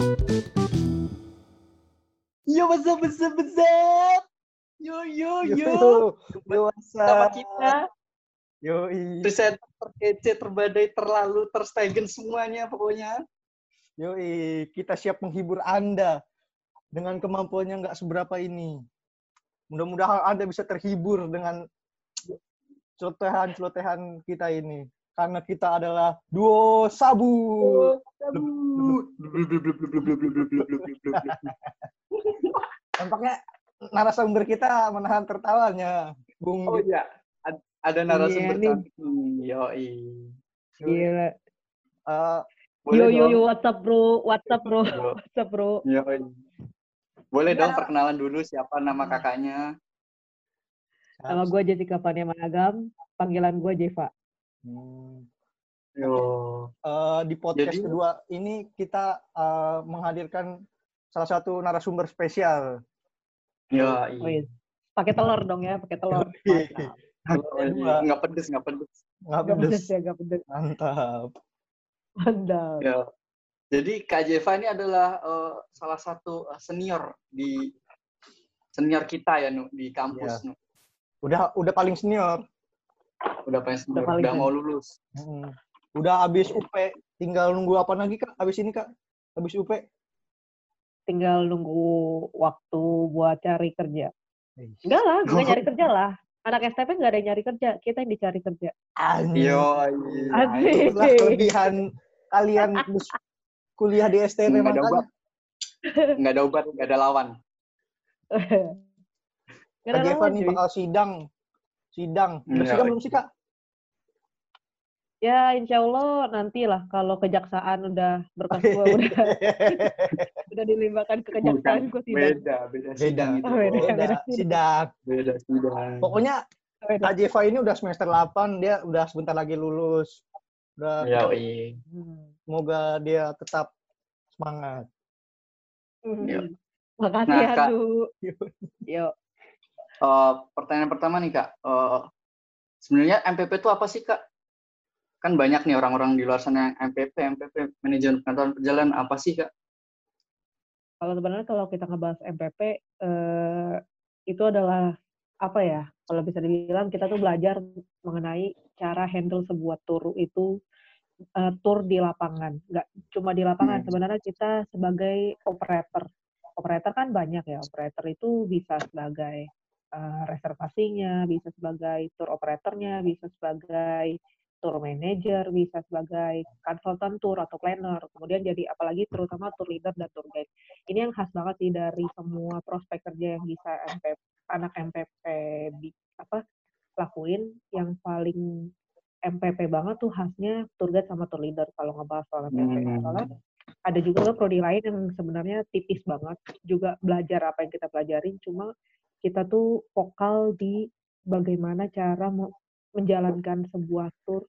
Yo, what's up, what's up, what's up? Yo, yo, yo. Yo, what's Sama up? kita, Yo, presenter terkece, terbadai, terlalu, terstegen semuanya pokoknya. yo, kita siap menghibur Anda dengan kemampuannya nggak seberapa ini. Mudah-mudahan Anda bisa terhibur dengan celotehan-celotehan kita ini. Karena kita adalah duo sabu. Tampaknya narasumber kita menahan tertawanya. Bung Oh iya, ad- ada narasumber Iya. Yoi. Gila. eh, Boleh Yo yo dong. yo WhatsApp bro, WhatsApp bro, Yo. WhatsApp bro. Yoi. Boleh dong Ya. perkenalan dulu siapa nama Hmm. kakaknya. Nama gue Jessica Fania Managam, panggilan gue Jeva. Hmm, Yo. eh, di podcast Jadi- kedua ini kita eh, menghadirkan salah satu narasumber spesial. Oh, iya. Pakai telur dong ya, pakai telur. Mantap. Kedua. Nggak pedes, nggak pedes. Nggak Gak pedes pedes. ya, gak pedes. Mantap. Mantap. Ya. Jadi Kak Jeva ini adalah eh, salah satu senior di senior kita ya Nu, di kampus. Nu. Udah udah paling senior. Udah senior, paling udah mau senior. lulus. Hmm. Udah habis UP, tinggal nunggu apa lagi Kak? Habis ini Kak? Habis UP? Tinggal nunggu waktu buat cari kerja. Enggak lah, gue nyari kerja lah. Anak STP nggak ada yang nyari kerja, kita yang dicari kerja. Anjir. Yo, Asik. Itulah kelebihan kalian kuliah di STP Nggak ada obat. nggak ada obat, nggak ada lawan. Kak Jeva lawan, nih bakal sidang. Sidang. Iya. sidang belum sih Kak? Ya insya Allah nanti lah kalau kejaksaan udah berkas gue udah udah dilimpahkan ke kejaksaan gue sidang. Beda, beda Beda. sidang itu. Oh, beda. Beda, Beda, sidang. beda sidang. Pokoknya Beda. Kak Jeva ini udah semester 8, dia udah sebentar lagi lulus. Udah Yoi. Hmm. semoga dia tetap semangat. Yuk. Makasih Nah, ya, Kak. Du. Yuk. Eh, pertanyaan pertama nih kak, Eh, sebenarnya MPP itu apa sih kak? Kan banyak nih orang-orang di luar sana yang MPP, MPP, manajemen pengetahuan perjalanan apa sih kak? Kalau sebenarnya kalau kita ngebahas MPP, eh, itu adalah apa ya? Kalau bisa dibilang kita tuh belajar mengenai cara handle sebuah tour itu eh, tour di lapangan. Nggak cuma di lapangan, Hmm. sebenarnya kita sebagai operator. Operator kan banyak ya. Operator itu bisa sebagai eh, reservasinya, bisa sebagai tour operatornya, bisa sebagai tour manager, bisa sebagai konsultan tour atau planner. Kemudian jadi apalagi terutama tour leader dan tour guide. Ini yang khas banget sih dari semua prospek kerja yang bisa MPP, anak MPP apa lakuin yang paling MPP banget tuh khasnya tour guide sama tour leader kalau ngebahas soal MPP. Hmm. Soalnya ada juga kan prodi lain yang sebenarnya tipis banget juga belajar apa yang kita pelajarin cuma kita tuh vokal di bagaimana cara me- menjalankan sebuah tour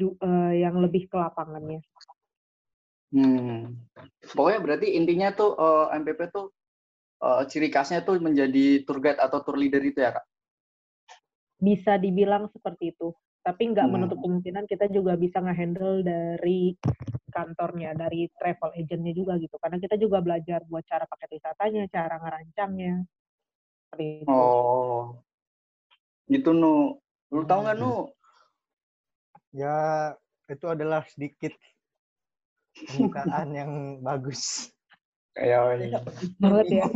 eh, yang lebih ke lapangannya. Hmm. Pokoknya berarti intinya tuh eh, MPP tuh eh, ciri khasnya tuh menjadi tour guide atau tour leader itu ya kak? Bisa dibilang seperti itu, tapi nggak Hmm. menutup kemungkinan kita juga bisa nge-handle dari kantornya, dari travel agentnya juga gitu. Karena kita juga belajar buat cara paket wisatanya, cara ngerancangnya. Seperti itu. Oh, gitu nu. Lu tahu nggak nu? Ya, itu adalah sedikit pembukaan yang bagus. Kayak banget ya.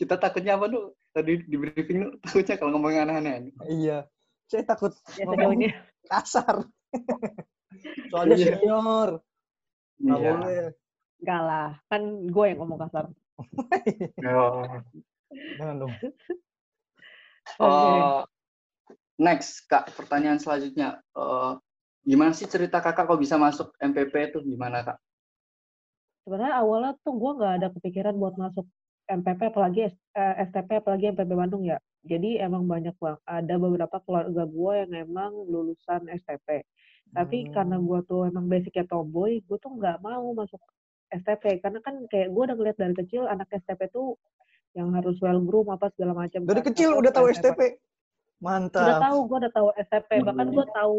kita takutnya apa nu? Tadi di briefing nu takutnya kalau ngomongin aneh-aneh. Iya. Saya takut Ya ngomong sejauhnya. kasar. Soalnya Iya. senior. Nggak Iya. boleh. Enggak lah, kan gue yang ngomong kasar. Oh. Jangan dong. Eh, next, Kak, pertanyaan selanjutnya. Eh, gimana sih cerita kakak kok bisa masuk MPP itu gimana, Kak? Sebenarnya awalnya tuh gue nggak ada kepikiran buat masuk MPP apalagi eh, STP apalagi MPP Bandung ya. Jadi emang banyak bang. Ada beberapa keluarga gue yang emang lulusan STP. Tapi Hmm. karena gue tuh emang basicnya tomboy, gue tuh nggak mau masuk STP karena kan kayak gue udah ngeliat dari kecil anak STP tuh yang harus well groom apa segala macam. Dari kan. kecil udah tahu STP. STP. Udah Mantap. tahu, gue udah tahu STP. Bahkan gue tahu,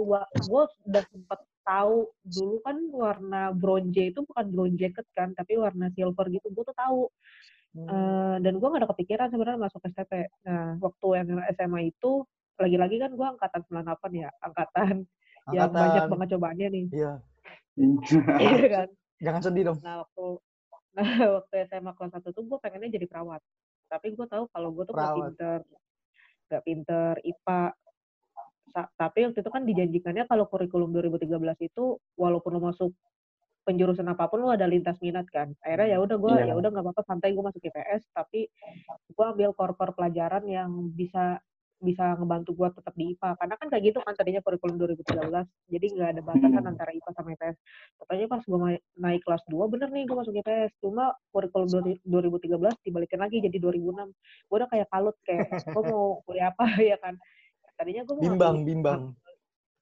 gue udah sempet tahu dulu kan warna bronze itu bukan brown jacket kan, tapi warna silver gitu. Gue tuh tahu. Hmm. Eh, dan gue gak ada kepikiran sebenarnya masuk STP. Nah, waktu yang SMA itu, lagi-lagi kan gue angkatan 98 ya, angkatan, yang banyak Angkatan. banget cobaannya nih. Iya. Iya kan? Jangan sedih dong. Nah, waktu nah, waktu SMA kelas 1 tuh gue pengennya jadi perawat. Tapi gue tahu kalau gue tuh gak pinter, gak pinter IPA. Sa- tapi waktu itu kan dijanjikannya kalau kurikulum 2013 itu, walaupun lo masuk penjurusan apa pun lo ada lintas minat kan. Akhirnya ya udah gue Iya. ya udah nggak apa-apa santai gue masuk IPS tapi gue ambil core-core pelajaran yang bisa bisa ngebantu gue tetap di IPA karena kan kayak gitu kan tadinya kurikulum 2013 jadi nggak ada batasan Hmm. antara IPA sama IPS Pokoknya pas gue naik kelas 2 bener nih gue masuk IPS cuma kurikulum 2013 dibalikin lagi jadi 2006 gue udah kayak kalut kayak gue mau kuliah apa ya kan. Tadinya gue mau Bimbang, ngambil- bimbang.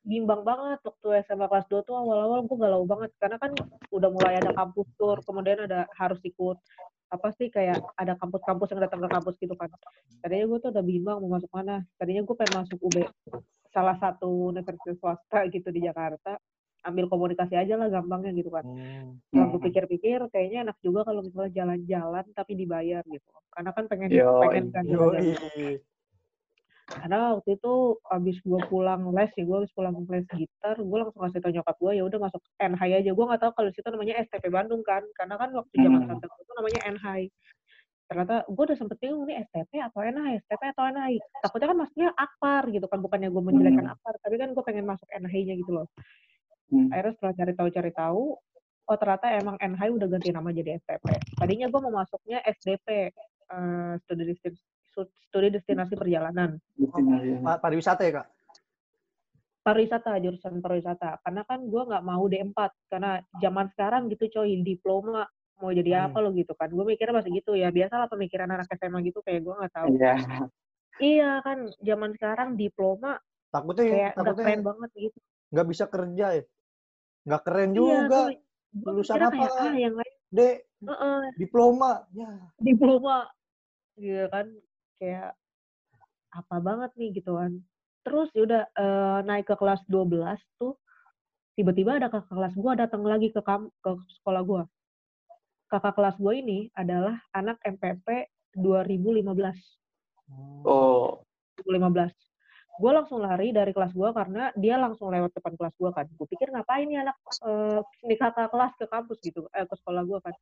bimbang banget waktu SMA kelas 2 tuh awal-awal gue galau banget. Karena kan udah mulai ada kampus tour kemudian ada harus ikut apa sih kayak ada kampus-kampus yang datang ke kampus gitu kan tadinya gue tuh udah bimbang mau masuk mana tadinya gue pengen masuk UB salah satu universitas swasta gitu di Jakarta ambil komunikasi aja lah gampangnya gitu kan Hmm. gue pikir-pikir kayaknya enak juga kalau misalnya jalan-jalan tapi dibayar gitu karena kan pengen Yoi. pengen kan jalan-jalan. Karena waktu itu abis gue pulang les ya gue abis pulang les gitar gue langsung kasih tau nyokap gue ya udah masuk NHI aja gue nggak tahu kalau situ namanya STP Bandung kan karena kan waktu zaman Hmm. itu namanya NHI ternyata gue udah sempet bingung nih STP atau NHI STP atau NHI takutnya kan maksudnya akpar gitu kan bukannya gue menjelekkan Hmm. akpar tapi kan gue pengen masuk NHI-nya gitu loh Hmm. akhirnya setelah cari tahu cari tahu oh ternyata emang NHI udah ganti nama jadi STP tadinya gue mau masuknya SDP eh, studi studi destinasi perjalanan Destinasi. Pa- Pariwisata ya, Kak? pariwisata jurusan pariwisata karena kan gue nggak mau D4 karena zaman sekarang gitu coy diploma mau jadi Hmm. apa lo gitu kan gue mikirnya masih gitu ya biasalah pemikiran anak SMA gitu kayak gue nggak tahu Iya. iya kan zaman sekarang diploma Takutnya, kayak udah takutnya keren banget gitu nggak bisa kerja ya. Nggak keren iya juga. gue gue Lulusan apa? kayak ah yang lain Dek, Heeh, diploma. Ya. diploma gitu kan kayak apa banget nih gitu kan. Terus yaudah eh, naik ke kelas 12 tuh tiba-tiba ada kakak kelas gue datang lagi ke kam ke sekolah gue kakak kelas gue ini adalah anak MPP 2015 Oh. 2015 gue langsung lari dari kelas gue karena dia langsung lewat depan kelas gue kan. Gue pikir ngapain nih anak eh ini kakak kelas ke kampus gitu eh ke sekolah gue kan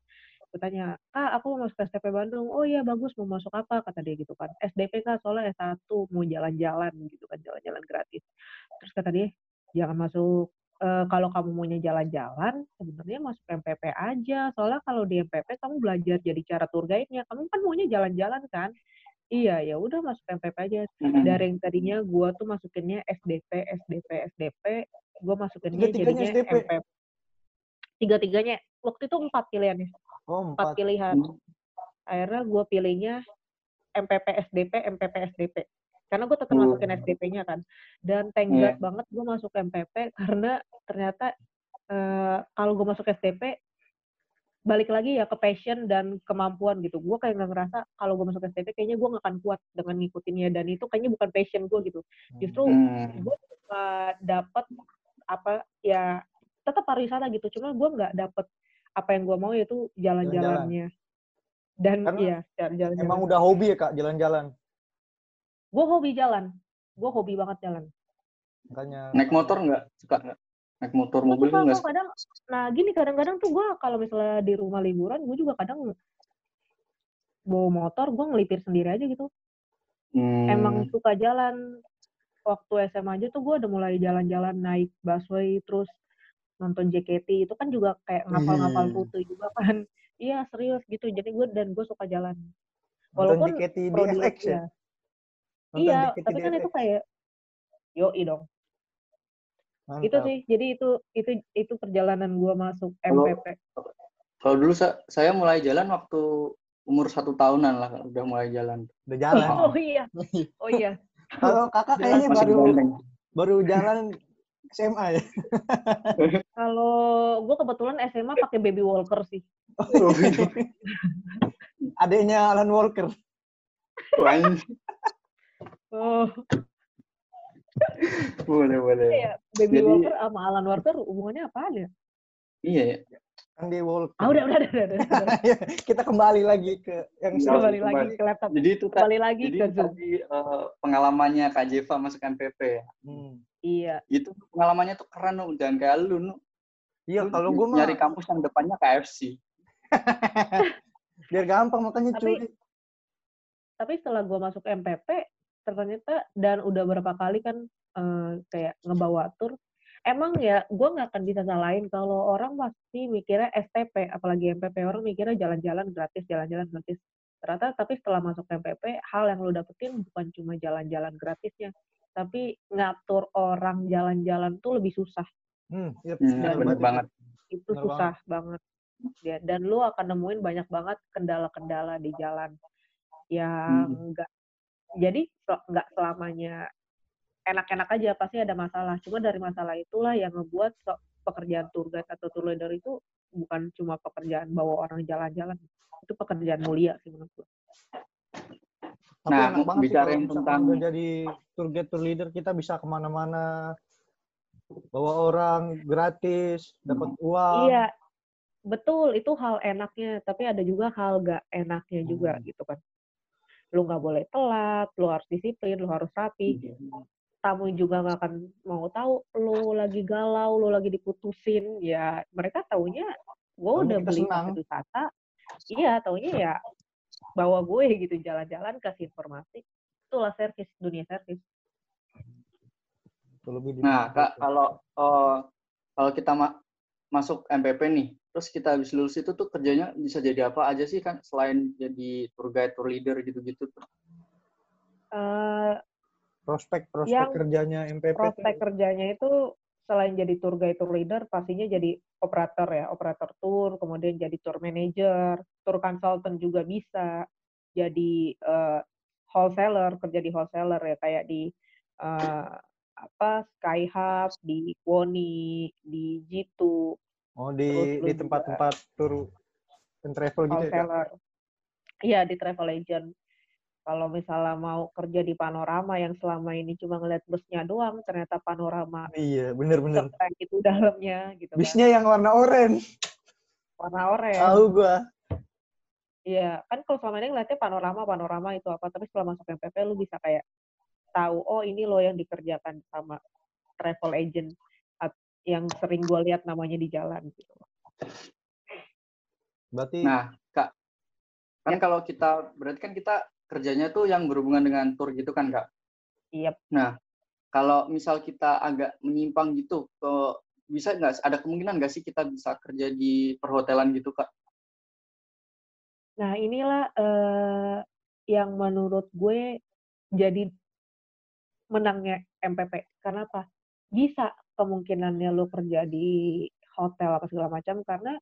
gue tanya kak aku mau masuk STP Bandung. Oh iya bagus mau masuk apa? kata dia gitu kan. SDP kak soalnya S1 mau jalan-jalan gitu kan jalan-jalan gratis. Terus kata dia jangan masuk eh, kalau kamu maunya jalan-jalan sebenarnya masuk MPP aja. Soalnya kalau di MPP kamu belajar jadi cara tour guide-nya. Kamu kan maunya jalan-jalan kan? Iya ya udah masuk MPP aja. Dari yang tadinya gue tuh masukinnya SDP, SDP, SDP, gue masukinnya jadinya SDP? MP. Tiga-tiganya, waktu itu empat pilihannya, Oh, empat empat. pilihan. Hmm. Akhirnya gue pilihnya MPP SDP, MPP SDP. Karena gue tetap Hmm. masukin SDP-nya kan. Dan thank. God banget gue masuk MPP karena ternyata eh, kalau gue masuk SDP, balik lagi ya ke passion dan kemampuan gitu. Gue kayak nggak ngerasa kalau gue masuk SDP kayaknya gue nggak akan kuat dengan ngikutinnya dan itu kayaknya bukan passion gue gitu. Justru Hmm. gue dapet apa ya tetap pariwisata gitu cuma gue nggak dapet apa yang gue mau yaitu jalan-jalannya dan Karena iya jalan-jalan Emang udah hobi ya, Kak, jalan-jalan. gue hobi jalan gue hobi banget jalan Makanya Naik motor nggak? Suka nggak? Naik motor Gua mobil nggak? kadang nah gini kadang-kadang tuh gue kalau misalnya di rumah liburan gue juga kadang bawa motor gue ngelipir sendiri aja gitu Hmm. emang suka jalan waktu SMA aja tuh gue udah mulai jalan-jalan naik busway terus nonton JKT itu kan juga kayak ngapal-ngapal Ih. foto juga kan iya serius gitu jadi gue dan gue suka jalan nonton walaupun JKT di FX ya. ya Nonton iya JKT tapi kan itu FX. kayak yoi dong itu Mantap. sih jadi itu itu itu perjalanan gue masuk MPP Kalau dulu sa- saya mulai jalan waktu umur satu tahunan lah, udah mulai jalan. Udah jalan. oh iya oh iya Kalau kakak kayaknya baru baru jalan SMA ya. kalau gue kebetulan SMA pakai baby walker sih Adanya Alan Walker. Wah, anjing. oh boleh boleh. Iya, Baby Jadi- Walker sama Alan Walker hubungannya apaan ya? Iya ya. Andy Walker. Ah udah udah udah udah. udah, udah. Kita kembali lagi ke yang Iya, kembali lagi kembali. ke laptop. Jadi itu Kembali lagi jadi ke Zoom. tadi eh, pengalamannya Kak Jeva masuk MPP ya. Hmm. Iya. Itu pengalamannya tuh keren nu, jangan kayak lu nu. Iya, Lu kalau gue mah nyari kampus yang depannya KFC. biar gampang makanya Tapi- curi. Tapi setelah gue masuk MPP, ternyata dan udah berapa kali kan eh, kayak ngebawa tur. Emang ya, gue nggak akan bisa salahin kalau orang pasti mikirnya STP, apalagi MPP orang mikirnya jalan-jalan gratis, jalan-jalan gratis. Ternyata tapi setelah masuk MPP, hal yang lo dapetin bukan cuma jalan-jalan gratisnya, tapi ngatur orang jalan-jalan tuh lebih susah. Hmm, iya, Hmm, Dan- bener banget. itu Bener susah banget. Ya, dan lu akan nemuin banyak banget kendala-kendala di jalan yang Hmm. enggak jadi se- nggak selamanya enak-enak aja pasti ada masalah. Cuma dari masalah itulah yang ngebuat so- pekerjaan tour guide atau tour leader itu bukan cuma pekerjaan bawa orang jalan-jalan. Itu pekerjaan mulia sih menurut gue Nah, bicara yang tentang- jadi tour guide, tour leader, kita bisa ke mana-mana, bawa orang gratis, dapat uang. iya betul itu hal enaknya. Tapi ada juga hal gak enaknya juga Hmm. gitu kan. Lu nggak boleh telat lu harus disiplin lu harus rapi tamu juga nggak akan mau tahu lo lagi galau, lo lagi diputusin, ya mereka taunya gue udah beli paket wisata, iya taunya ya bawa gue gitu jalan-jalan kasih informasi, itulah servis dunia servis. Itu lebih di- Nah, Kak, kalau eh, kalau kita ma- masuk MPP nih, terus kita habis lulus itu tuh kerjanya bisa jadi apa aja sih kan selain jadi tour guide, tour leader gitu-gitu tuh. Eh, prospek-prospek yang kerjanya MPP. prospek kerjanya itu selain jadi tour guide, tour leader, pastinya jadi operator ya, operator tour, kemudian jadi tour manager, tour consultant juga bisa, jadi eh, wholesaler, kerja di wholesaler ya, kayak di eh, apa Sky Hub, di Woni, di G2, Oh, di di tempat-tempat tour and travel gitu ya. Wholesaler. Iya, di travel agent. Kalau misalnya mau kerja di panorama yang selama ini cuma ngeliat busnya doang, ternyata panorama Iya, bener-bener. itu dalamnya gitu kan. Bisnya yang warna oranye. warna oranye. Tahu gua. Iya, kan kalau selama ini ngeliatnya panorama, panorama itu apa, tapi setelah masuk MPP lu bisa kayak tahu, oh ini loh yang dikerjakan sama travel agent yang sering gue lihat namanya di jalan gitu. Berarti Nah, Kak, kan kalau kita berarti kan kita kerjanya tuh yang berhubungan dengan tour gitu kan, Kak. Iya, Kalau misal kita agak menyimpang gitu ke bisa nggak ada kemungkinan nggak sih kita bisa kerja di perhotelan gitu, Kak? Nah, inilah eh, yang menurut gue jadi menangnya MPP. Karena apa? Bisa kemungkinannya lo kerja di hotel apa segala macam karena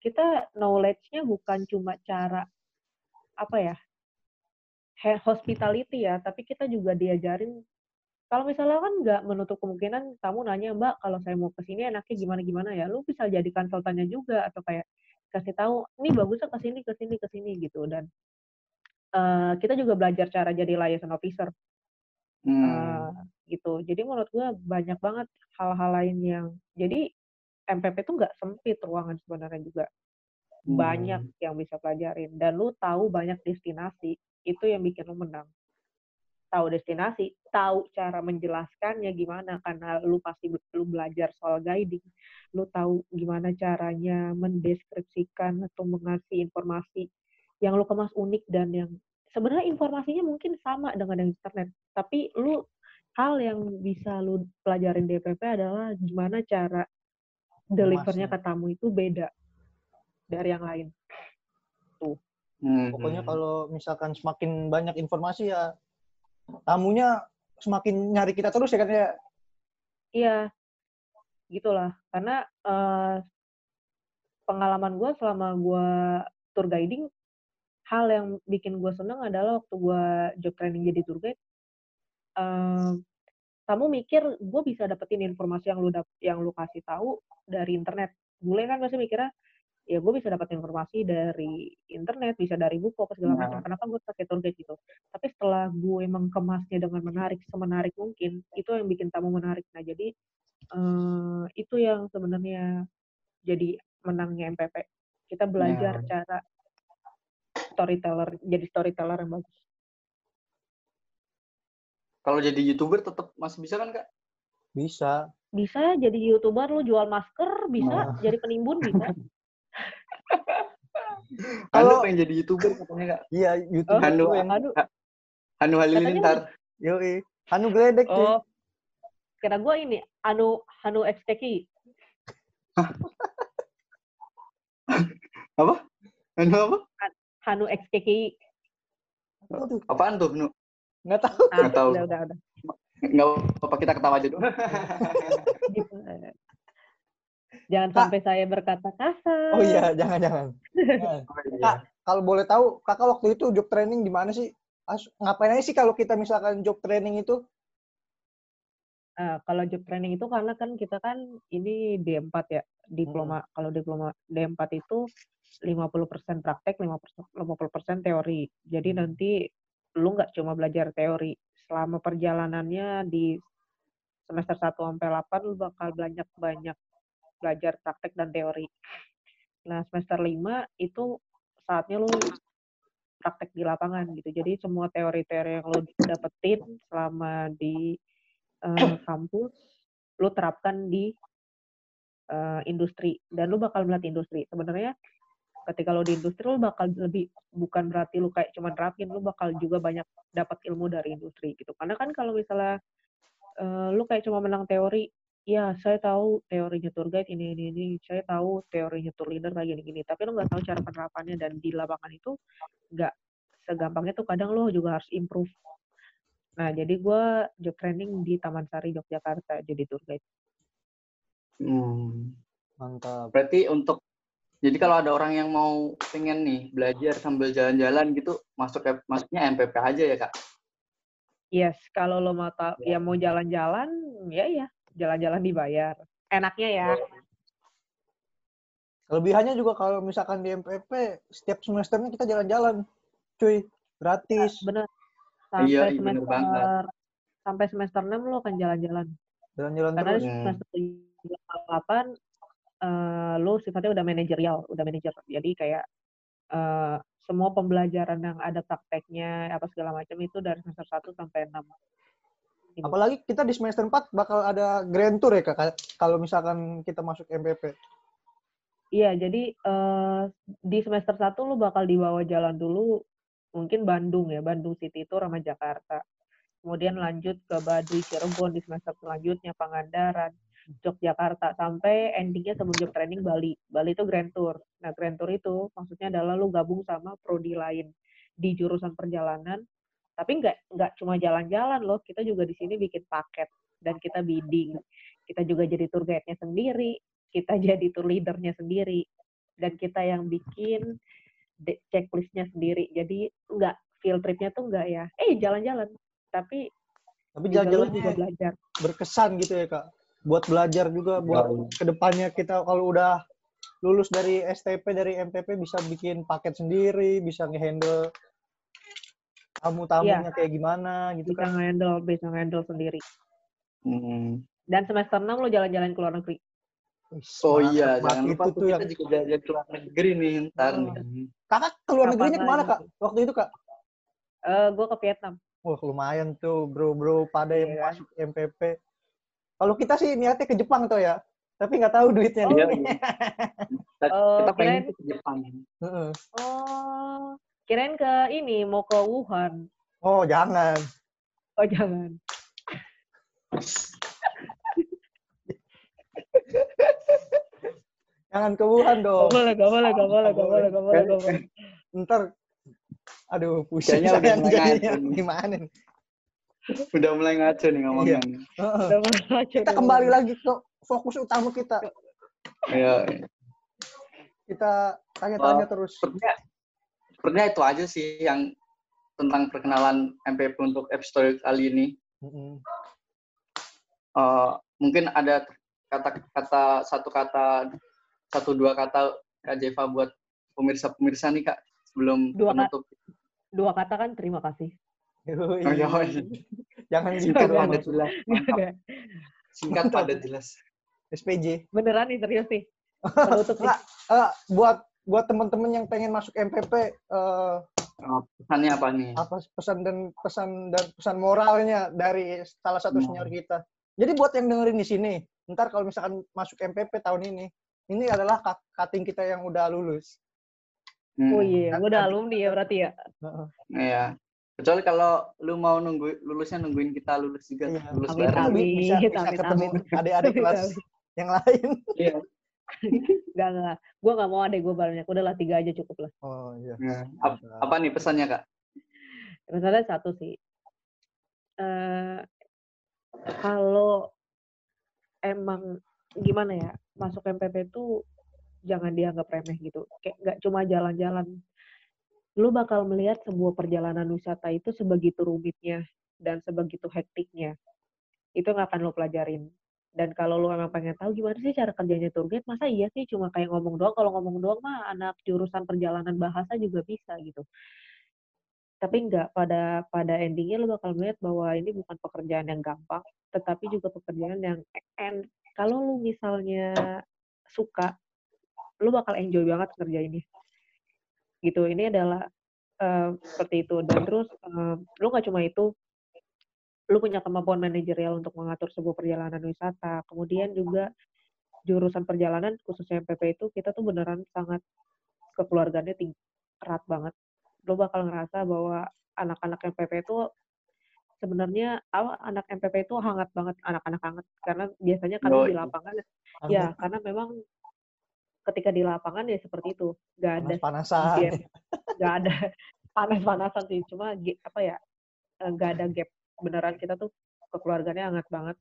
kita knowledge-nya bukan cuma cara apa ya? He- hospitality ya, tapi kita juga diajarin kalau misalnya kan nggak menutup kemungkinan kamu nanya mbak kalau saya mau ke sini enaknya gimana gimana ya lu bisa jadi konsultannya juga atau kayak kasih tahu ini bagusnya ke sini ke sini ke sini gitu. Dan eh, kita juga belajar cara jadi liaison officer. Hmm. gitu. Jadi menurut gue banyak banget hal-hal lain yang jadi MPP tuh nggak sempit ruangan sebenarnya juga. Hmm. banyak yang bisa pelajarin. Dan lu tahu banyak destinasi itu yang bikin lu menang. Tahu destinasi tahu cara menjelaskannya gimana karena lu pasti lu belajar soal guiding. Lu tahu gimana caranya mendeskripsikan atau mengasih informasi yang lu kemas unik dan yang sebenarnya informasinya mungkin sama dengan yang internet tapi lu hal yang bisa lu pelajarin di DPP adalah gimana cara delivernya ke tamu itu beda dari yang lain Hmm. pokoknya kalau misalkan semakin banyak informasi ya tamunya semakin nyari kita terus ya kan ya. Iya, gitulah. Karena eh, pengalaman gue selama gue tour guiding, hal yang bikin gue seneng adalah waktu gue job training jadi tour guide, eh, kamu mikir gue bisa dapetin informasi yang lu dap yang lu kasih tahu dari internet. Bule kan pasti mikirnya ya gue bisa dapat informasi dari internet bisa dari buku apa segala Nah. macam kenapa gue pakai tour guide gitu tapi setelah gue mengemasnya dengan menarik semenarik mungkin itu yang bikin tamu menarik nah jadi eh, itu yang sebenarnya jadi menangnya MPP kita belajar Ya. cara storyteller jadi storyteller yang bagus Kalau jadi youtuber tetap masih bisa kan kak? Bisa. bisa jadi youtuber lu jual masker bisa Nah. jadi penimbun bisa Kalau- pengen jadi youtuber katanya kak. Iya, YouTuber Hanu, yang aduh Hanu Halilintar. yoi. Hanu Gledek oh kira gue ini anu anu XTK Apa? Hanu apa? Hanu Aduh, Apaan tuh? Nu? nggak tahu. ah, Nggak tahu. udah udah udah Nggak apa kita ketawa aja dulu. Jangan Kak. sampai saya berkata kasar. Oh iya, jangan-jangan. Jangan. Kak, kalau boleh tahu, kakak waktu itu job training di mana sih? As- ngapain aja sih kalau kita misalkan job training itu? Nah, kalau job training itu karena kan kita kan ini D4 ya, diploma. Kalau diploma D4 itu 50% praktek, 50%, 50% teori. Jadi nanti lu nggak cuma belajar teori. Selama perjalanannya di semester 1 sampai 8 lu bakal banyak banyak belajar praktek dan teori. Nah, semester 5 itu saatnya lu praktek di lapangan gitu. Jadi semua teori-teori yang lu dapetin selama di eh, kampus, lu terapkan di eh, industri dan lu bakal melihat industri. Sebenarnya ketika lu di industri lu bakal lebih bukan berarti lu kayak cuman terapin, lu bakal juga banyak dapat ilmu dari industri gitu. Karena kan kalau misalnya eh, lu kayak cuma menang teori, ya saya tahu teorinya tour guide ini ini ini, saya tahu teorinya tour leader kayak gini gini, tapi lu nggak tahu cara penerapannya dan di lapangan itu nggak segampang itu kadang lo juga harus improve. Nah, jadi gue job training di Taman Sari, Yogyakarta, jadi tour guide. Hmm. Mantap. Berarti untuk jadi kalau ada orang yang mau pengen nih belajar sambil jalan-jalan gitu, masuk ke- masuknya MPP aja ya kak? Yes, kalau lo mau tahu, ya mau jalan-jalan, ya ya, jalan-jalan dibayar. Enaknya ya. Kelebihannya juga kalau misalkan di MPP, setiap semesternya kita jalan-jalan. Cuy, gratis. Bener. Iya, Sampai iya, bener semester banget. sampai semester 6 lo akan jalan-jalan. Jalan-jalan Karena terus. di Hmm. semester 8 eh lo sifatnya udah manajerial, udah manajer. Jadi kayak eh, semua pembelajaran yang ada prakteknya apa segala macam itu dari semester 1 sampai 6. Apalagi kita di semester 4 bakal ada grand tour ya kak, kalau misalkan kita masuk MPP. Iya, jadi eh, di semester 1 lu bakal dibawa jalan dulu mungkin Bandung ya, Bandung City Tour sama Jakarta. Kemudian lanjut ke Baduy, Cirebon di semester selanjutnya, Pangandaran, Yogyakarta, sampai endingnya sebelum job training Bali. Bali itu Grand Tour. Nah, Grand Tour itu maksudnya adalah lu gabung sama prodi lain di jurusan perjalanan. Tapi nggak nggak cuma jalan-jalan loh, kita juga di sini bikin paket dan kita bidding. Kita juga jadi tour guide-nya sendiri, kita jadi tour leadernya sendiri dan kita yang bikin checklistnya sendiri jadi nggak field tripnya tuh nggak ya eh jalan-jalan tapi Tapi jalan-jalannya juga belajar berkesan gitu ya kak. Buat belajar juga, buat ke depannya kita kalau udah lulus dari STP dari MPP bisa bikin paket sendiri, bisa ngehandle tamu-tamunya kayak gimana gitu bisa kan. nge-handle bisa nge-handle sendiri Hmm. dan semester 6 lo jalan-jalan ke luar negeri Wih, Oh iya, jangan lupa itu tuh tuh yang kita juga jalan ke luar negeri nih ntar Hmm. nih. kakak keluar Kapan negerinya ke mana kak? Waktu itu kak? Eh gue ke Vietnam Wah lumayan tuh bro-bro pada yang Iya kan? masuk MPP. Kalau kita sih niatnya ke Jepang tuh ya, tapi nggak tahu duitnya. Iya, nih. iya. Kita, Oh, kita pengen ke Jepang. Heeh. oh kirain ke ini mau ke Wuhan Oh jangan. oh jangan Jangan ke Wuhan gak dong. boleh gak boleh gak boleh gak boleh gak boleh gak boleh Ntar, aduh pusing Kayaknya udah jadinya. ngaco nih. Gimana nih? Udah mulai ngaco nih ngomongnya. Heeh. Udah mulai aja, Kita kembali lagi ke fokus utama kita. Iya. Kita tanya-tanya terus. Sepertinya, itu aja sih yang tentang perkenalan MPP untuk episode kali ini. Mm-mm. Eh, mungkin ada kata-kata satu kata satu dua kata Kak Jeva buat pemirsa-pemirsa nih Kak sebelum Dua, penutup? Dua kata kan terima kasih. Oh, iya. Jangan singkat. Padat jelas. Singkat padat jelas. SPJ. Beneran nih serius nih. Penutup nih. Nggak, eh, buat buat teman-teman yang pengen masuk MPP eh, Oh, pesannya apa nih? apa pesan dan pesan dan pesan moralnya dari salah satu Hmm. senior kita. Jadi buat yang dengerin di sini, ntar kalau misalkan masuk MPP tahun ini, ini adalah cut- cutting kita yang udah lulus. Hmm. Oh iya, gue udah alumni ya berarti ya. Heeh. Iya. Kecuali kalau lu mau nunggu lulusnya nungguin kita lulus juga, Iya. lulus Amin, bareng. amin. bisa, bisa Amin, ketemu adik-adik kelas yang lain. Iya. Gak, gak. Gue gak mau adek gue banyak. Udahlah tiga aja cukup lah. Oh iya. Nah, ap- apa nih pesannya Kak? Misalnya satu sih. eh kalau emang gimana ya, masuk MPP itu jangan dianggap remeh gitu. Kayak nggak cuma jalan-jalan. Lu bakal melihat sebuah perjalanan wisata itu sebegitu rumitnya dan sebegitu hektiknya. Itu nggak akan lo pelajarin. Dan kalau lu emang pengen tahu gimana sih cara kerjanya tour guide, masa iya sih cuma kayak ngomong doang. Kalau ngomong doang mah anak jurusan perjalanan bahasa juga bisa gitu. Tapi enggak, pada pada endingnya lu bakal melihat bahwa ini bukan pekerjaan yang gampang, tetapi juga pekerjaan yang and kalau lu misalnya suka, lu bakal enjoy banget ngerjainnya. Gitu. Ini adalah eh, seperti itu. Dan terus eh, lu nggak cuma itu, lu punya kemampuan manajerial untuk mengatur sebuah perjalanan wisata. Kemudian juga jurusan perjalanan khususnya MPP itu kita tuh beneran sangat kekeluargaannya tinggi, erat banget. Lo bakal ngerasa bahwa anak-anak MPP itu sebenarnya anak MPP itu hangat banget, anak-anak hangat karena biasanya kami di lapangan ya karena memang ketika di lapangan ya seperti itu, nggak ada gap, nggak ada panas-panasan sih, cuma apa ya eh, nggak ada gap beneran kita tuh kekeluarganya hangat banget.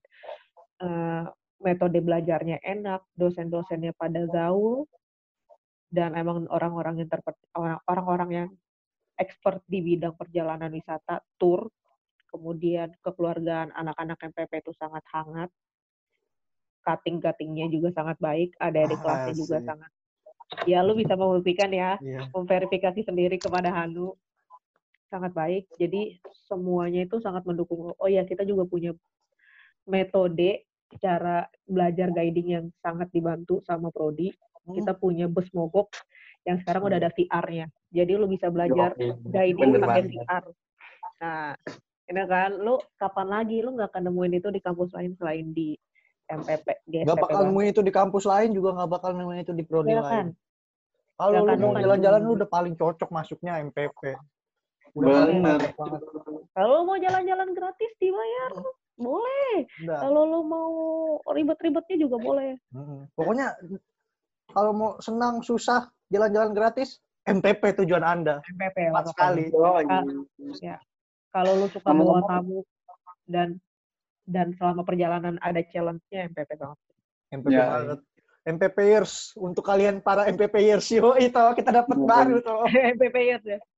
Eh, metode belajarnya enak, dosen-dosennya pada gaul, dan emang orang-orang yang orang- orang-orang yang expert di bidang perjalanan wisata, tour, kemudian kekeluargaan anak-anak MPP itu sangat hangat, cutting-cuttingnya juga sangat baik, ada di kelasnya juga sangat. Ya, lu bisa membuktikan ya, Iya. memverifikasi sendiri kepada Hanu sangat baik. Jadi semuanya itu sangat mendukung. Oh ya, kita juga punya metode cara belajar guiding yang sangat dibantu sama Prodi. Hmm. Kita punya bus mogok yang sekarang udah ada VR-nya. Jadi lu bisa belajar Yoi. guiding pakai. VR. Nah, ini kan lu kapan lagi lu nggak akan nemuin itu di kampus lain selain di MPP di Gak bakal nemuin itu di kampus lain juga nggak bakal nemuin itu di prodi Ya lain. kan? Kalau lu mau jalan-jalan lu udah paling cocok masuknya MPP. Banget. Kalau mau jalan-jalan gratis dibayar, boleh. Kalau lu mau ribet-ribetnya juga boleh. Pokoknya kalau mau senang susah jalan-jalan gratis MPP tujuan Anda. MPP Empat sekali. Oh, Kak. iya. Kalau lu suka bawa tamu dan dan selama perjalanan ada challenge-nya MPP banget. MPP Ya, banget. MPPers untuk kalian para MPPers yo itu kita dapat Ya, baru tuh. MPP ya.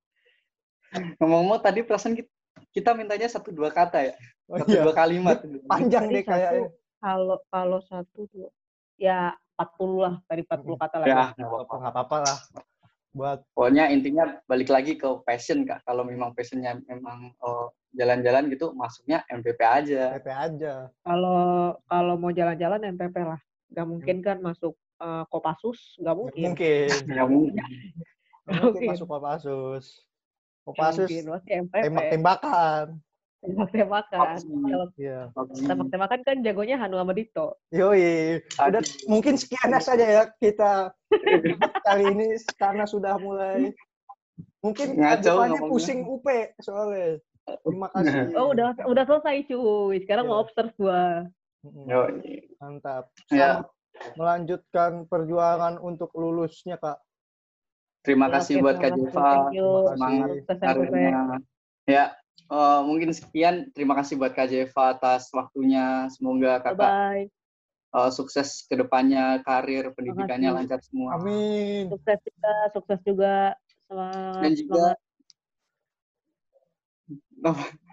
Ngomong-ngomong tadi perasaan kita, kita mintanya satu dua kata ya, Oh, satu iya. dua kalimat. Panjang deh kayaknya. kalau kalau satu dua ya 40 lah tadi 40 kata lah. Ya, ya. nggak apa-apa. Lah. Buat Pokoknya intinya balik lagi ke passion kak. Kalau memang passionnya memang oh, jalan-jalan gitu, masuknya MPP aja. MPP aja. Kalau kalau mau jalan-jalan MPP lah. Gak mungkin kan masuk eh, Kopassus, gak mungkin. Mungkin. Ya mungkin. Mungkin Mungkin. masuk Kopassus. Kopassus mungkin, pasti MPP. tembak-tembakan. Tembak-tembakan. Kalau Iya. tembak-tembakan kan jagonya Hanu sama Dito. Yoi. Udah mungkin sekian saja ya kita kali ini karena sudah mulai mungkin Ngaco pusing UP soalnya. Terima kasih. Oh udah udah selesai cuy. Sekarang Iya. mau observe gua. Mm-mm. Yo, Mantap. Ya. Melanjutkan perjuangan untuk lulusnya, Kak. Terima Oke, kasih buat Kak. Jeva. Semangat karirnya. Ya, eh, mungkin sekian. Terima kasih buat Kak Jeva atas waktunya. Semoga kakak bye. eh, sukses ke depannya, karir, pendidikannya lancar semua. Amin. Sukses juga, sukses juga. Semangat. Dan juga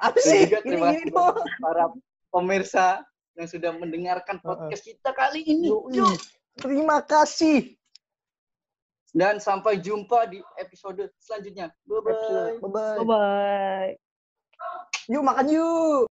Apa sih? juga terima kasih para pemirsa yang sudah mendengarkan podcast kita kali ini. Yuk. Terima kasih. Dan sampai jumpa di episode selanjutnya. Bye-bye. Bye bye. Bye bye. Yuk makan yuk.